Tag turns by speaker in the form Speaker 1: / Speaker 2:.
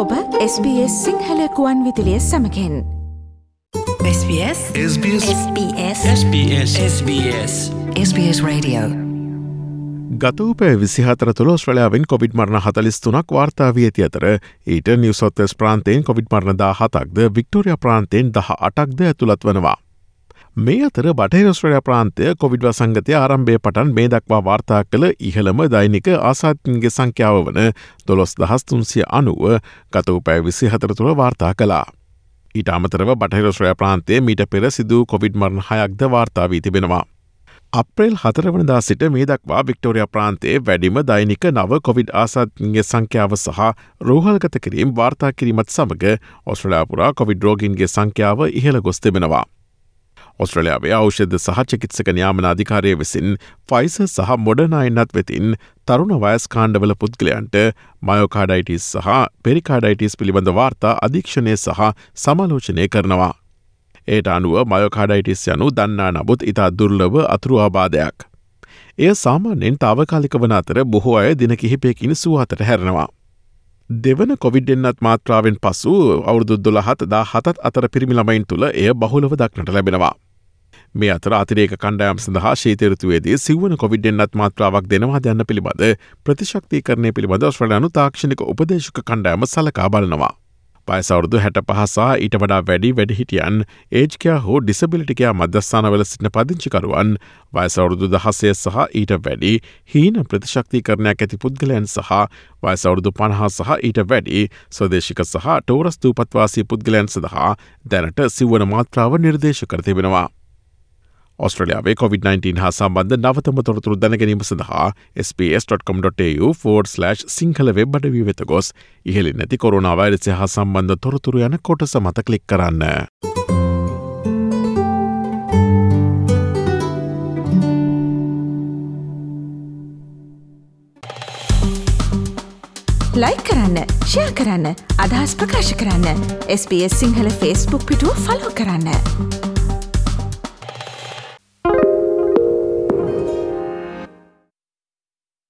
Speaker 1: ඔබ SBS සිංහලකුවන් විදිලිය සමකෙන්.
Speaker 2: SBS
Speaker 3: SBS
Speaker 2: SBS
Speaker 4: SBS SBS
Speaker 2: SBS Radio.
Speaker 5: ගතවපෑ විසිහතර තුළ ස්්‍රලයාාවෙන් Covid මරණ හතලිස්තුනක් වාර්තාාව ඇති අතර ඊට නිවසොත්තස් ප්‍රාන්තයෙන් කොවිඩ් මරණදා හතක්ද වික්ටෝරිය ප්‍රාන්තයෙන් දහ අටක්ද ඇතුළත් වනවා. මේ අතර බටහිරස්ට්‍රලයා ප්‍රාන්තය කොවිඩ් වසංගතය ආරම්භය පටන් මේ දක්වා වාර්තා කළ ඉහළම දෛනික ආසාත්න්ගේ සංඛ්‍යාව වන දොළොස් දහස්තුන්සිය අනුව ගතවපෑ විසි හතර තුළ වාර්තා කලා. ඊට අමතරව බටහිරස්ට්‍රය ප්‍රාන්තය මීට පෙර සිදූ කොවිඩ් මරණ හයක්ද වාර්තාාවී තිබෙනවා. අප්‍රේල් හතරවනදා සිට මේ දක්වා වික්ටෝරිය ප්‍රාන්තයේ වැඩිම දෛනික නව කොවිඩ් ආසාත්ගේ සංඛ්‍යාව සහ රෝහල්ගත කිරීම් වාර්තා කිරීමත් සමඟ ඔස්ට්‍රලයාපුරා කොවිඩ් රෝගින්ගේ සංඛ්‍යාව ඉහළ ගොස් තිබෙනවා. ඔස්ට්‍රලයාාවේ ෞෂධ සහ චිකිත්සක න්‍යාමන අධිකාරය විසින් ෆයිස සහ මොඩනයින්නත් වෙතින් තරුණ වයස්කාණ්ඩවල පුද්ගලයන්ට මයෝකාඩයිටිස් සහ පෙරිකාඩයිටිස් පිළිබඳ වාර්තා අධීක්ෂණය සහ සමාලෝචනය කරනවා. ඒට අනුව මයෝකාඩයිටිස් යනු දන්නා නබුත් ඉතා දුර්ලව අතුරු ආබාධයක්. එය සාමාන්‍යෙන් තාවකාලික වන අතර බොහෝ අය දින කිහිපයකින් සුවහතට හැරෙනවා. දෙවන කොවිඩ්ෙන්න්නත් මාත්‍රාවෙන් පසු අවුදු දොළහත් දා හතත් අතර පිරිමිළමයින් තුළ එය බහුලව දක්නට ලැබෙනවා. මේ අතර අතිරේක කණ්ඩයම් සඳහා ශීතයරතුවේදී සිවන කොවිඩ්ෙන්න්නත් මාත්‍රාවක් දෙනවා යන්න පිළිබඳ ප්‍රතිශක්ති කරණය පිළිබඳ ස්්‍රලයනු තාක්ෂණික උපදේශක කණ්ඩෑම සලකා බලනවා. පයසවුරදු හැට පහසා ඊට වඩා වැඩි වැඩිහිටියන් ඒජ්කයා හෝ ඩිසබිලිටිකයා මධ්‍යස්ථානවල සිටින පදිංචිකරුවන් වයසවුරුදු දහසය සහ ඊට වැඩි හීන ප්‍රතිශක්ති කරණයක් ඇති පුද්ගලයන් සහ වයසවුරුදු පණහා සහ ඊට වැඩි ස්වදේශික සහ ටෝරස්තූ පත්වාසී පුද්ගලයන් සඳහා දැනට සිව්වන මාත්‍රාව නිර්දේශ කරතිබෙනවා. ඔස්ට්‍රලයාාවේ COොVID-19 හා සම්බන්ධ නවතම තොරතුරු දැනගැනීම සඳහා ps.com.tu4/ සිංහල වෙබ් අඩවී වෙත ගොස් ඉහලි නැති කොරුණාවයිරසය හා සම්බන්ධ තොරතුරු යන කොටස මත කලික් කරන්න.
Speaker 1: ලයි කරන්න ෂයා කරන්න අදහස් ප්‍රකාශ කරන්න SBS සිංහල ෆස්බුක් පිටුව ෆලෝ කරන්න.